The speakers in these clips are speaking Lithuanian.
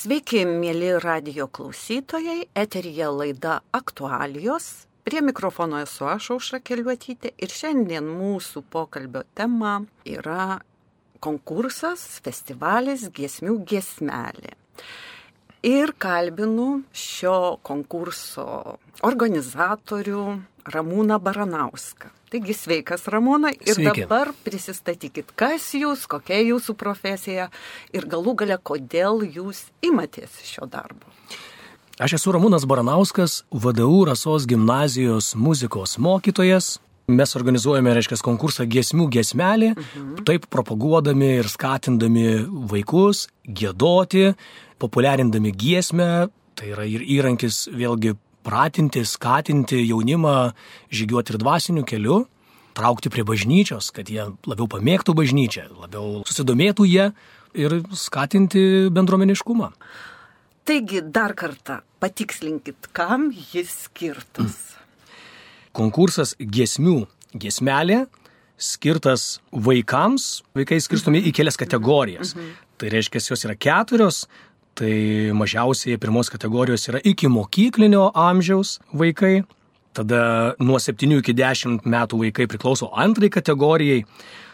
Sveiki, mėly radio klausytojai, eterija laida aktualijos. Prie mikrofono esu aš, Aušra Keliuotytė, ir šiandien mūsų pokalbio tema yra konkursas, festivalis Giesmių giesmelė. Ir kalbinu šio konkurso organizatorių Ramūną Baranauską. Taigi sveikas Ramūnai ir Sveiki. dabar prisistatykit, kas jūs, kokia jūsų profesija ir galų gale, kodėl jūs imatės šio darbo. Aš esu Ramūnas Baranauskas, VDU Rasos gimnazijos muzikos mokytojas. Mes organizuojame, reiškia, konkursą giesmių giesmelį, mhm. taip propaguodami ir skatindami vaikus gėdoti, populiarindami giesmę. Tai yra ir įrankis vėlgi pratinti, skatinti jaunimą žygiuoti ir dvasiniu keliu, traukti prie bažnyčios, kad jie labiau pamėgtų bažnyčią, labiau susidomėtų jie ir skatinti bendruomeniškumą. Taigi dar kartą patikslinkit, kam jis skirtas. konkursas giesmių giesmelė skirtas vaikams. Vaikai skirstomi į kelias kategorijas. Mhm. Tai reiškia, jos yra keturios. Tai mažiausiai pirmos kategorijos yra iki mokyklinio amžiaus vaikai. Tada nuo 7 iki 10 metų vaikai priklauso antrai kategorijai.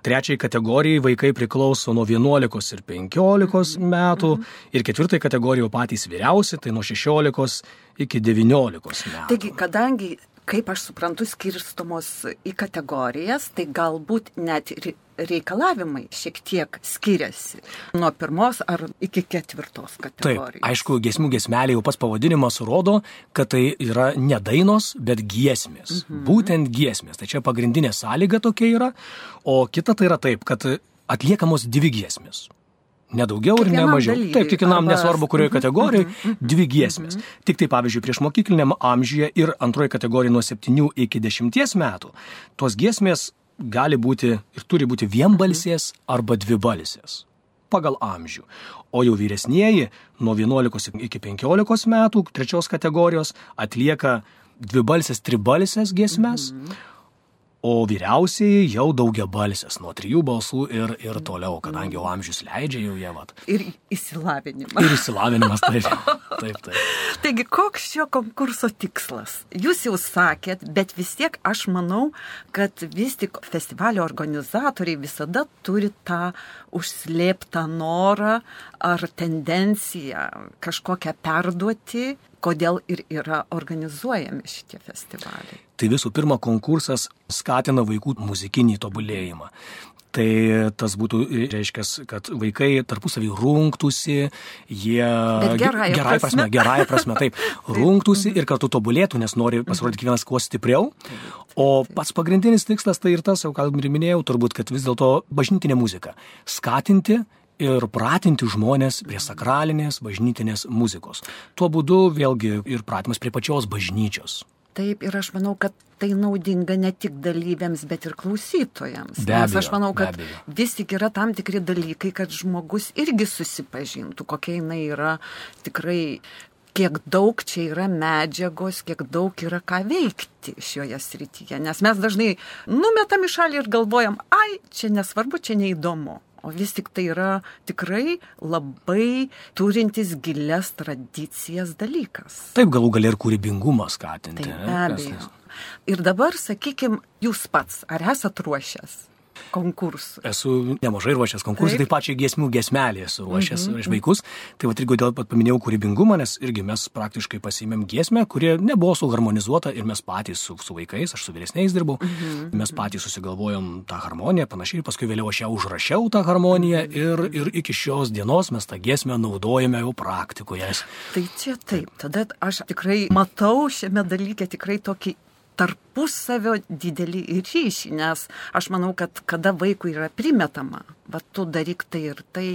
Trečiai kategorijai vaikai priklauso nuo 11 ir 15 metų. Ir ketvirtai kategorijai patys vyriausi, tai nuo 16 iki 19 metų. Taigi, kadangi, kaip aš suprantu, skirstomos į kategorijas, tai galbūt net reikalavimai šiek tiek skiriasi nuo pirmos ar iki ketvirtos Taip, kategorijos. aišku, giesmių giesmelė jau pats pavadinimas rodo, kad tai yra ne dainos, bet giesmės. Mhm. Būtent giesmės. Tai čia pagrindinė sąlyga tokia yra. O kita tai yra taip, kad atliekamos dvi giesmės. Nedaugiau ir ne mažiau. Taip, kiekvienam arba- nesvarbu, kurioje Mhm, kategorijoje, mhm, mhm, dvi giesmės. Tik tai, pavyzdžiui, prieš mokykliniam amžiuje ir antroji kategorija nuo 7 iki 10 metų, tos giesmės gali būti ir turi būti vienbalsės arba dvibalsės pagal amžių. O jau vyresnieji nuo 11 iki 15 metų trečios kategorijos atlieka dvibalsės, tribalsės giesmes, o vyriausiai jau daugia balsės, nuo trijų balsų ir, ir toliau, kadangi jau amžius leidžia jau jie vat. Ir įsilavinimą. Ir įsilavinimas taip. Taip, taip. Taigi, koks šio konkurso tikslas? Jūs jau sakėt, bet vis tiek aš manau, kad vis tik festivalio organizatoriai visada turi tą užslėptą norą ar tendenciją kažkokią perduoti, kodėl ir yra organizuojami šitie festivaliai. Tai visų pirma, konkursas skatina vaikų muzikinį tobulėjimą. Tai tas būtų, reiškia, kad vaikai tarpusavį rungtųsi, jie... Bet gerąja gerai prasme. prasme. Gerąja prasme, taip. Rungtųsi ir kartu tobulėtų, nes nori pasirodyti kiekvienas kuo stipriau. O pats pagrindinis tikslas tai ir tas, jau ką ir minėjau, turbūt, kad vis dėlto bažnytinė muzika. Skatinti ir pratinti žmonės prie sakralinės bažnytinės muzikos. Tuo būdu vėlgi ir pratimas prie pačios bažnyčios. Taip, ir aš manau, kad tai naudinga ne tik dalyviams, bet ir klausytojams. Be Nes abejo, aš manau, kad vis tik yra tam tikri dalykai, kad žmogus irgi susipažintų, kokia jinai yra tikrai, kiek daug čia yra medžiagos, kiek daug yra ką veikti šioje srityje. Nes mes dažnai numetam į šalį ir galvojam, ai, čia nesvarbu, čia neįdomu. O vis tik tai yra tikrai labai turintis gilias tradicijas dalykas. Taip galų gali ir kūrybingumą skatinti. Taip, be Kas- abejo. Ir dabar, sakykime, jūs pats, ar esat ruošęs konkursų? Esu nemažai ruošęs konkursų, Taip. taip pat čia giesmių giesmelį esu ruošęs mm -hmm. vaikus. Tai va irgi dėl pat paminėjau kūrybingumą, nes irgi mes praktiškai pasimėm giesmę, kuri nebuvo suharmonizuota ir mes patys su, su vaikais, aš su vyresniais dirbau, mm -hmm. mes patys susigalvojom tą harmoniją, panašiai, paskui vėliau aš ją užrašiau tą harmoniją ir, ir iki šios dienos mes tą giesmę naudojame jau praktikoje. Tai čia taip, tada aš tikrai matau šiame dalyke tikrai tokį tarpusavio didelį ryšį, nes aš manau, kad kada vaikui yra primetama, va tu daryk tai ir tai,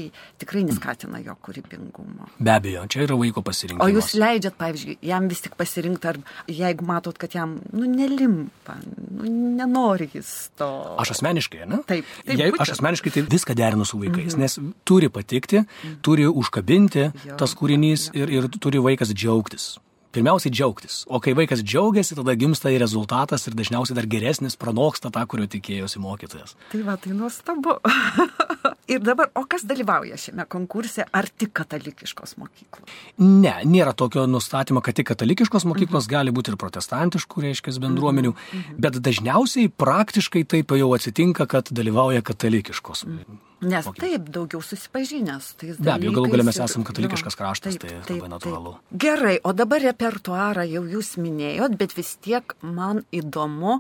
tikrai neskatina jo kūrybingumo. Be abejo, čia yra vaiko O pasirinkimas. jūs leidžiat, pavyzdžiui, jam vis tik pasirinkti, ar jeigu matot, kad jam, nu, nelimpa, nu, nenori jis to. Aš asmeniškai, ne? Taip, taip, Jei, aš asmeniškai tai viską derinu su vaikais, mm -hmm. nes turi patikti, mm -hmm. turi užkabinti Jo, tas kūrinys ir, ir turi vaikas džiaugtis. Pirmiausiai džiaugtis. O kai vaikas džiaugiasi, tada gimsta ir rezultatas ir dažniausiai dar geresnis pranoksta tą, kurio tikėjosi mokytojas. Tai va, tai nuostabu. Ir dabar, o kas dalyvauja šiame konkurse, ar tik katalikiškos mokyklos? Ne, nėra tokio nustatymo, kad tik katalikiškos mokyklos mhm. gali būti ir protestantiškų, reiškia, bendruomenių, mhm. bet dažniausiai praktiškai taip jau atsitinka, kad dalyvauja katalikiškos. Mhm. Nes mokyklos. taip, daugiau susipažinęs. Be abejo, galų galę mes esame katalikiškas kraštas, taip, tai taip, labai natūralu. Taip. Gerai, o dabar repertuarą jau jūs minėjot, bet vis tiek man įdomu,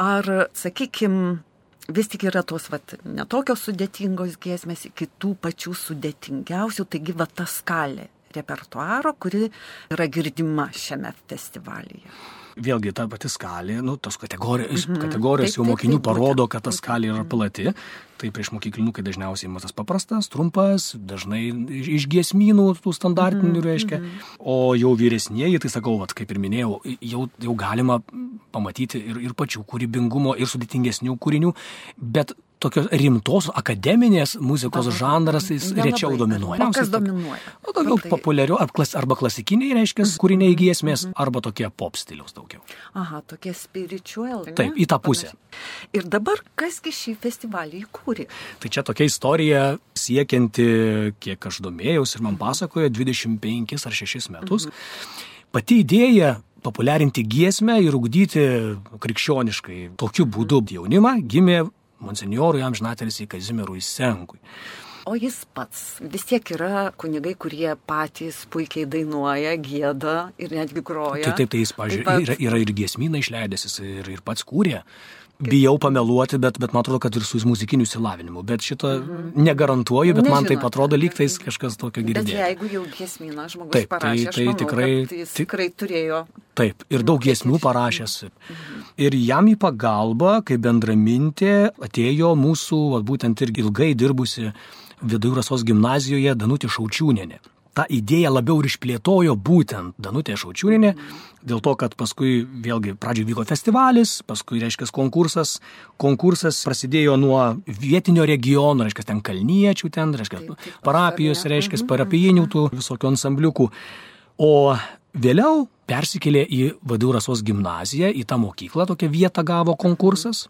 ar, sakykime, vis tik yra tos, vat, netokios sudėtingos giesmės iki tų pačių sudėtingiausių, taigi va ta skalė repertuaro, kuri yra girdima šiame festivalyje vėlgi ta pati skalė, nu, tos kategorijos, mm -hmm. kategorijos taip, jau mokinių taip, taip, parodo, kad ta skalė yra plati. Tai prieš mokyklinukai dažniausiai matas paprastas, trumpas, dažnai iš giesmynų tų standartinių mm -hmm. reiškia. O jau vyresnieji, tai sakau, vat, kaip ir minėjau, jau, jau galima pamatyti ir, ir pačių kūrybingumo, ir sudėtingesnių kūrinių, bet tokios rimtos akademinės muzikos Aha, žanras jis rečiau dominuoja. O kas dominuoja? O daugiau tai... populiarių, arba klasikiniai, reiškia, mhm. kūriniai giesmės, mhm. arba tokie pop stiliaus daugiau. Aha, tokie spiritual. Taip, į tą pusę. Ir dabar kasgi šį festivalį įkūrė? Tai čia tokia istorija siekianti, kiek aš domėjausi ir man pasakojo, 25 ar 6 metus. Mhm. Pati idėja populiarinti giesmę ir ugdyti krikščioniškai tokiu būdu jaunimą gimė monsinjorui amžinatelis į Kazimierui Senkui. O jis pats vis tiek yra kunigai, kurie patys puikiai dainuoja, gėda ir netgi groja. Tai taip, tai jis, pažiūrėjau, pat... yra, yra ir giesmyną išleidęs, jis ir, ir pats kūrė. Bijau pameluoti, bet, bet man atrodo, kad ir su muzikiniu išsilavinimu. Bet šito negarantuoju, bet Nežinot, man tai atrodo lyg tais kažkas tokio girdėjo. Bet jeigu jau giesmyną žmogus taip, tai- parašė, tai, tai manau, tikrai, jis tikrai turėjo. Taip, ir daug giesmių parašęs. Mhm. Ir jam į pagalbą, kaip bendramintė, atėjo mūsų, va, būtent ir ilgai dirbusi Vidujų Rasos gimnazijoje Danutė Šaučiūnenė tą idėją labiau ir išplėtojo būtent Danutė Šaučiūninė, dėl to, kad paskui vėlgi pradžioje vyko festivalis, paskui, reiškia, konkursas. Konkursas prasidėjo nuo vietinio regiono, reiškia, ten kalniečių, ten, reiškia, parapijos, reiškia, parapijinių tų visokių ansambliukų. O vėliau persikėlė į Vadūrasos gimnaziją, į tą mokyklą, tokią vietą gavo konkursas.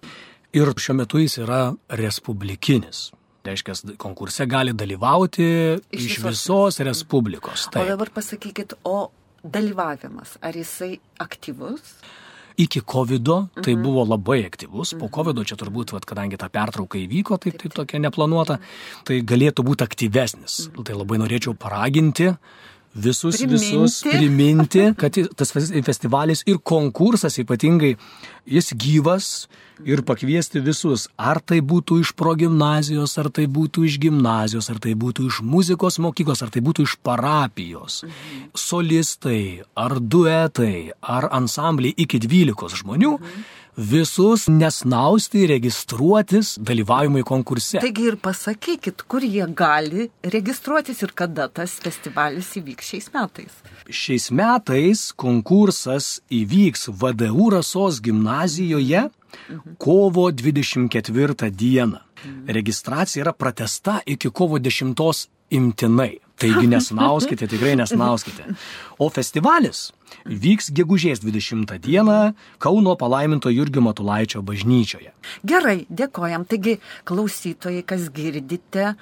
Ir šiuo metu jis yra respublikinis. Reiškia, konkurse gali dalyvauti iš, iš visos Respublikos. Taip. O dabar pasakykit, o dalyvavimas, ar jisai aktyvus? Iki COVID tai mhm. buvo labai aktyvus, po mhm. COVID čia turbūt, vat, kadangi ta pertrauka įvyko, tai taip tokia neplanuota, tai galėtų būti aktyvesnis. Mhm. Tai labai norėčiau paraginti visus, priminti. visus priminti, kad tas festivalis ir konkursas ypatingai, jis gyvas, ir pakviesti visus, ar tai būtų iš progymnazijos, ar tai būtų iš gimnazijos, ar tai būtų iš muzikos mokyklos, ar tai būtų iš parapijos. Solistai, ar duetai, ar ansambliai iki 12 žmonių. Mhm visus nesnausti registruotis dalyvavimui konkurse. Taigi ir pasakykit, kur jie gali registruotis ir kada tas festivalis įvyks šiais metais. Šiais metais konkursas įvyks VDU Rasos gimnazijoje kovo 24 dieną. Registracija yra pratesta iki kovo 10 imtinai. Taigi nesnauskite, tikrai nesnauskite. O festivalis vyks gegužės 20 dieną Kauno palaiminto Jurgio Matulaičio bažnyčioje. Gerai, dėkojam. Taigi, klausytojai, kas girdite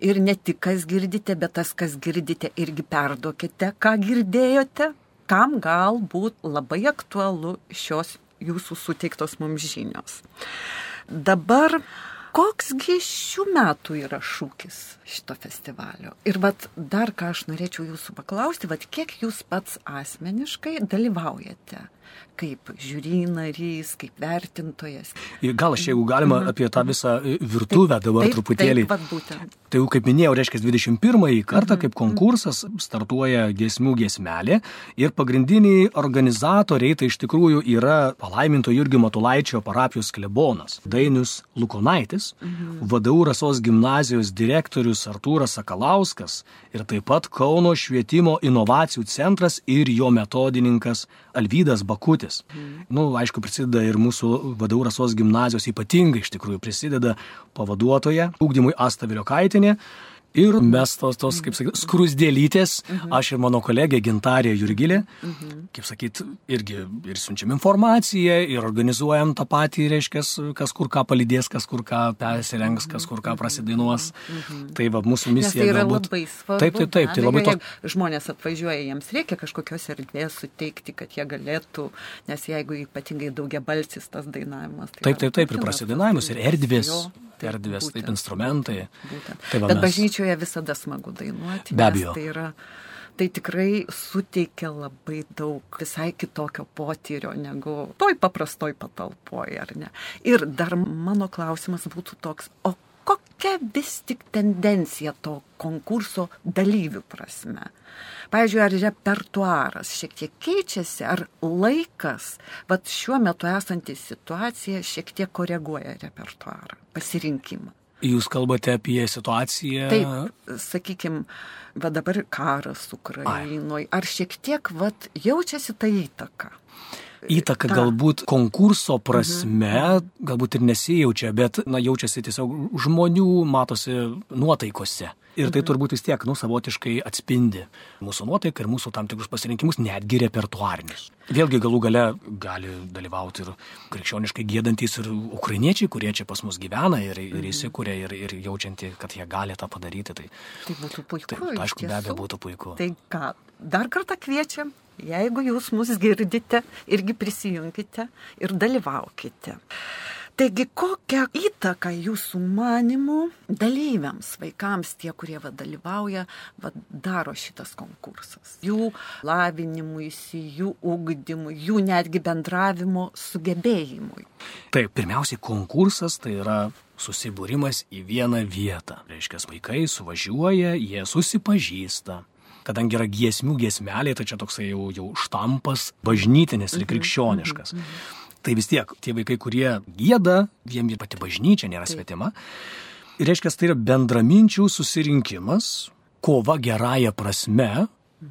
ir ne tik kas girdite, bet tas, kas girdite, irgi perduokite, ką girdėjote, kam galbūt labai aktualu šios jūsų suteiktos mums žinios. Dabar koksgi šių metų yra šūkis šito festivalio? Ir vat dar ką aš norėčiau jūsų paklausti, vat kiek jūs pats asmeniškai dalyvaujate kaip žiūri narys, kaip vertintojas. Gal aš, jeigu galima, mhm. apie tą visą e, virtuvę dabar taip, truputėlį. Taip, būtent. Tai jau, kaip minėjau, reiškia 21 kartą mhm. kaip konkursas startuoja giesmių giesmelė ir pagrindiniai organizatoriai tai iš tikrųjų yra palaiminto Jurgio Matulaičio parapijos klebonas Dainius Lukonaitis, mhm. VDU Rasos gimnazijos direktorius Artūras Sakalauskas ir taip pat Kauno švietimo inovacijų centras ir jo metodininkas Alvydas Bakutis. Mm. Na, nu, aišku, prisideda ir mūsų vadovų rasos gimnazijos ypatingai iš tikrųjų prisideda pavaduotoja ūkdymui Asta Viliokaitinė. Ir mes tos, tos kaip sakyti, skrusdėlytės, mhm. aš ir mano kolegė Gintarė Jurgilė, mhm. kaip sakyti, irgi ir siunčiam informaciją, ir organizuojam tą patį, reiškia, kas kur ką palydės, kas kur ką persirengs, kas kur ką prasidainuos. Mhm. Tai va, mūsų misija. Nes tai yra galbūt... labai svarbu. Taip, taip, taip. Tai labai to... Žmonės atvažiuoja, jiems reikia kažkokios erdvės suteikti, kad jie galėtų, nes jeigu ypatingai daugia balsis tas dainavimas. Tai taip, taip, taip, ir prasidainavimus, ir erdvės. Jo erdvės, būtent, taip instrumentai. Būtent. Tai va, Bet mes... bažnyčioje visada smagu dainuoti. Be abejo. Tai, yra, tai tikrai suteikia labai daug visai kitokio potyrio negu toj paprastoj patalpoje, ar ne. Ir dar mano klausimas būtų toks, o kokia vis tik tendencija to konkurso dalyvių prasme? Pavyzdžiui, ar repertuaras šiek tiek keičiasi, ar laikas, bet šiuo metu esanti situacija šiek tiek koreguoja repertuarą, pasirinkimą. Jūs kalbate apie situaciją. Taip, sakykime, va dabar karas Ukrainoje. Ar šiek tiek va, jaučiasi ta įtaka? Įtaka Ta. galbūt konkurso prasme, mhm. galbūt ir nesijaučia, bet na, jaučiasi tiesiog žmonių, matosi nuotaikose. Ir tai mhm. turbūt vis tiek, nu, savotiškai atspindi mūsų nuotaiką ir mūsų tam tikrus pasirinkimus, netgi repertuarinius. Vėlgi galų gale gali dalyvauti ir krikščioniškai gėdantis ir ukrainiečiai, kurie čia pas mus gyvena ir, ir mhm. įsikūrė ir, ir jaučianti, kad jie gali tą padaryti. Tai, tai būtų puiku. Tai, aišku, be abejo būtų puiku. Tai ką, dar kartą kviečiam Jeigu jūs mus girdite, irgi prisijunkite ir dalyvaukite. Taigi, kokią įtaką jūsų manimų dalyviams, vaikams, tie, kurie va, dalyvauja, va, daro šitas konkursas? Jų lavinimuisi, jų ugdymui, jų netgi bendravimo sugebėjimui. Taip, pirmiausiai konkursas tai yra susibūrimas į vieną vietą. Reiškia, vaikai suvažiuoja, jie susipažįsta. Kadangi yra giesmių giesmelė, tai čia toksai jau, jau štampas, bažnytinis ir mhm, krikščioniškas. Mm -hmm tai vis tiek tie vaikai, kurie gėda, jiems ir pati bažnyčia nėra svetima. Ir reiškia, tai yra bendraminčių susirinkimas, kova gerąją prasme,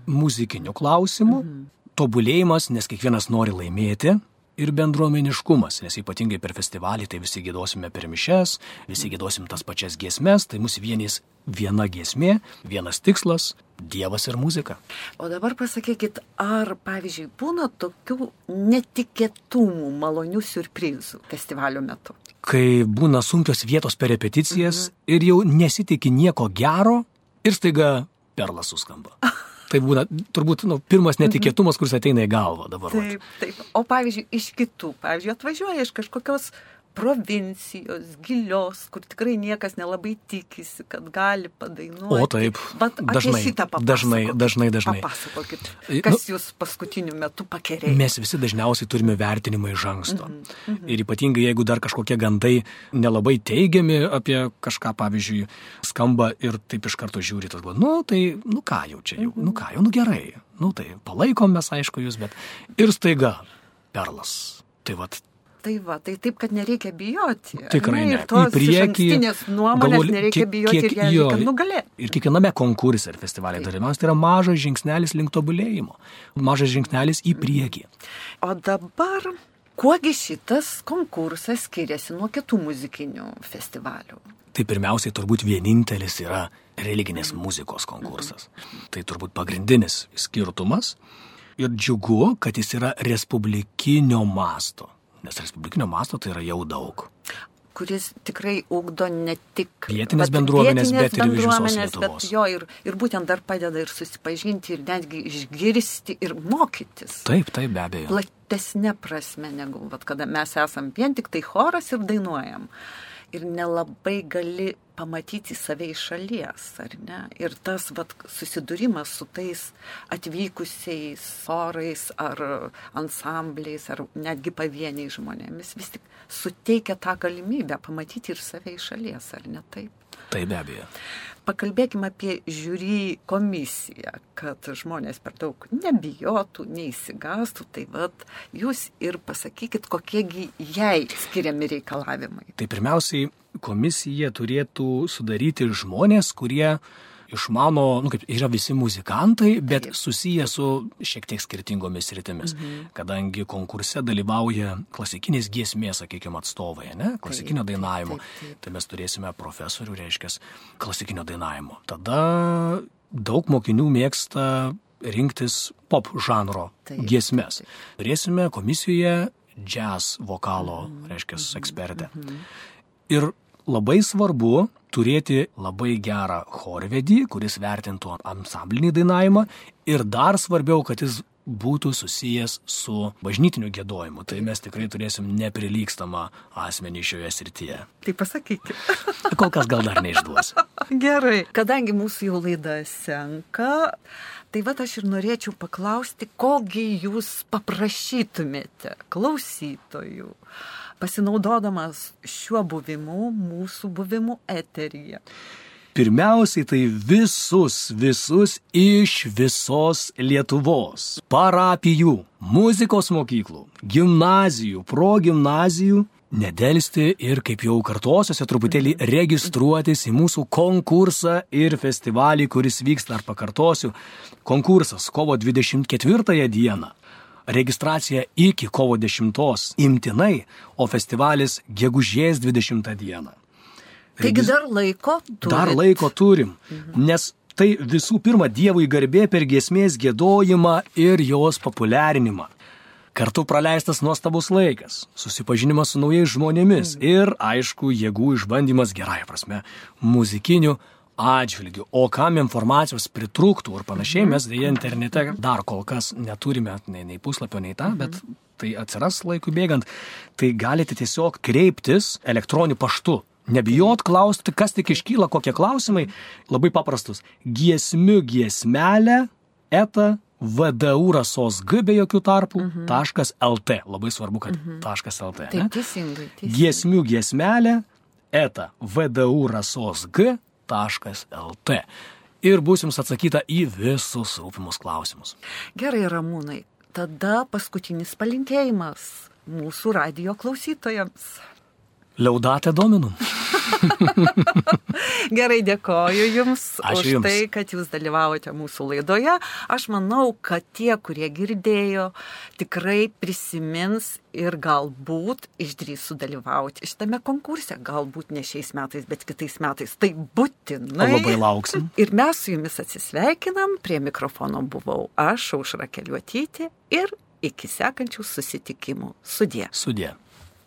muzikinių klausimų, mhm. tobulėjimas, nes kiekvienas nori laimėti, ir bendruomeniškumas, nes ypatingai per festivalį tai visi gėdosime per mišes, visi gėdosim tas pačias giesmes, tai mūsų vienys viena giesmė, vienas tikslas - Dievas ir muzika. O dabar pasakykit, ar, pavyzdžiui, būna tokių netikėtumų, malonių surprizų festivalio metu? Kai būna sunkios vietos per repeticijas mhm. ir jau nesitikė nieko gero ir staiga perlas suskamba. Tai būna turbūt nu, pirmas netikėtumas, kuris ateina į galvą dabar. Taip, taip. O pavyzdžiui, iš kitų, pavyzdžiui, atvažiuoja iš kažkokios provincijos, gilios, kur tikrai niekas nelabai tikisi, kad gali padainuoti. O taip, Bet dažnai, dažnai, dažnai, dažnai. Papasakokit, kas nu, jūs paskutiniu metu pakerėjo. Mes visi dažniausiai turime vertinimą iš anksto. Mm -hmm. Ir ypatingai, jeigu dar kažkokie gandai nelabai teigiami apie kažką, pavyzdžiui, skamba ir taip iš karto žiūri, tas galvo, nu tai, nu ką jau čia jau, nu ką jau, nu gerai, nu tai palaikom mes aišku jūs, bet ir staiga perlas. Tai vad Tai va, tai taip, kad nereikia bijoti. Tikrai ne. Ir tos priekį, nuomonės galvo, nereikia kiek, bijoti kiek, ir ją jo, nugalėti. Ir kiekviename konkurse ir festivalėje dalyvavimas tai yra mažas žingsnelis link tobulėjimo. Mažas žingsnelis į priekį. O dabar, kuogi šitas konkursas skiriasi nuo kitų muzikinių festivalių? Tai pirmiausiai turbūt vienintelis yra religinės muzikos konkursas. Tai turbūt pagrindinis skirtumas. Ir džiugu, kad jis yra respublikinio masto nes respublikinio masto tai yra jau daug kuris tikrai ugdo ne tik vietinės bendruomenės, bet ir bendruomenės, bet jo ir, ir būtent dar padeda ir susipažinti, ir netgi išgirsti, ir mokytis. Taip, taip, be abejo. Platesnė prasme, negu vat, kada mes esam vien tik tai choras ir dainuojam. Ir nelabai gali pamatyti save iš šalies, ar ne? Ir tas vat, susidūrimas su tais atvykusiais orais ar ansambliais ar netgi pavieniai žmonėmis vis tik suteikia tą galimybę pamatyti ir save iš šalies, ar ne taip? Tai be abejo. Pakalbėkime apie žiūry komisiją, kad žmonės per daug nebijotų, neįsigastų. Tai vad, jūs ir pasakykit, kokiegi jai skiriami reikalavimai. Tai pirmiausiai komisija turėtų sudaryti žmonės, kurie išmano, nu, kaip yra visi muzikantai, bet susiję su šiek tiek skirtingomis rytimis. Mhm. Kadangi konkurse dalyvauja klasikinės giesmės, sakykime, atstovai, ne? klasikinio taip, dainavimo. Taip, taip, taip. Tai mes turėsime profesorių, reiškia, klasikinio dainavimo. Tada daug mokinių mėgsta rinktis pop žanro taip, giesmes. Taip. Turėsime komisijoje jazz vokalo, mhm. reiškia, ekspertę. Mhm. Ir labai svarbu turėti labai gerą chorvedį, kuris vertintų ansamblinį dainavimą ir dar svarbiau, kad jis būtų susijęs su bažnytiniu gėdojimu. Tai mes tikrai turėsim neprilykstamą asmenį šioje srityje. Tai pasakykit. Kol kas gal dar neišduosiu. Gerai. Kadangi mūsų jau laida senka, tai va aš ir norėčiau paklausti, kogi jūs paprašytumėte klausytojų pasinaudodamas šiuo buvimu, mūsų buvimu eteryje? Pirmiausiai tai visus, visus iš visos Lietuvos. Parapijų, muzikos mokyklų, gimnazijų, progymnazijų nedelsti ir, kaip jau kartosiuose, truputėlį registruotis į mūsų konkursą ir festivalį, kuris vyksta, ar pakartosiu, konkursas kovo 24 dieną registracija iki kovo 10 imtinai, o festivalis gegužės 20 dieną. Taigi dar laiko turim. Dar laiko turim, nes tai visų pirma Dievui garbė per giesmės gėdojimą ir jos populiarinimą. Kartu praleistas nuostabus laikas, susipažinimas su naujais žmonėmis mhm. ir, aišku, jėgų išbandymas gerąją prasme muzikiniu atžvilgių, o kam informacijos pritrūktų ir panašiai, mes dėja internete dar kol kas neturime nei, nei puslapio, nei tą, bet tai atsiras laikui bėgant, tai galite tiesiog kreiptis elektroniniu paštu. Nebijot klausti, kas tik iškyla, kokie klausimai, labai paprastus. Giesmių giesmelė, eta VDU rasos G be jokių tarpų, uh -huh. taškas LT. Labai svarbu, kad uh -huh. taškas LT. Taip, teisingai, teisingai. Giesmių giesmelė, eta VDU rasos G lt. Ir bus jums atsakyta į visus rūpimus klausimus. Gerai, Ramūnai, tada paskutinis palinkėjimas mūsų radio klausytojams. Liaudate dominum. Gerai, dėkoju Jums Ačiū už jums. tai, kad Jūs dalyvavote mūsų laidoje. Aš manau, kad tie, kurie girdėjo, tikrai prisimins ir galbūt išdrys sudalyvauti šitame konkurse. Galbūt ne šiais metais, bet kitais metais. Tai būtinai. Labai lauksim. Ir mes su Jumis atsisveikinam. Prie mikrofono buvau aš, Aušra Keliuotyti. Ir iki sekančių susitikimų. Sudė. Sudė.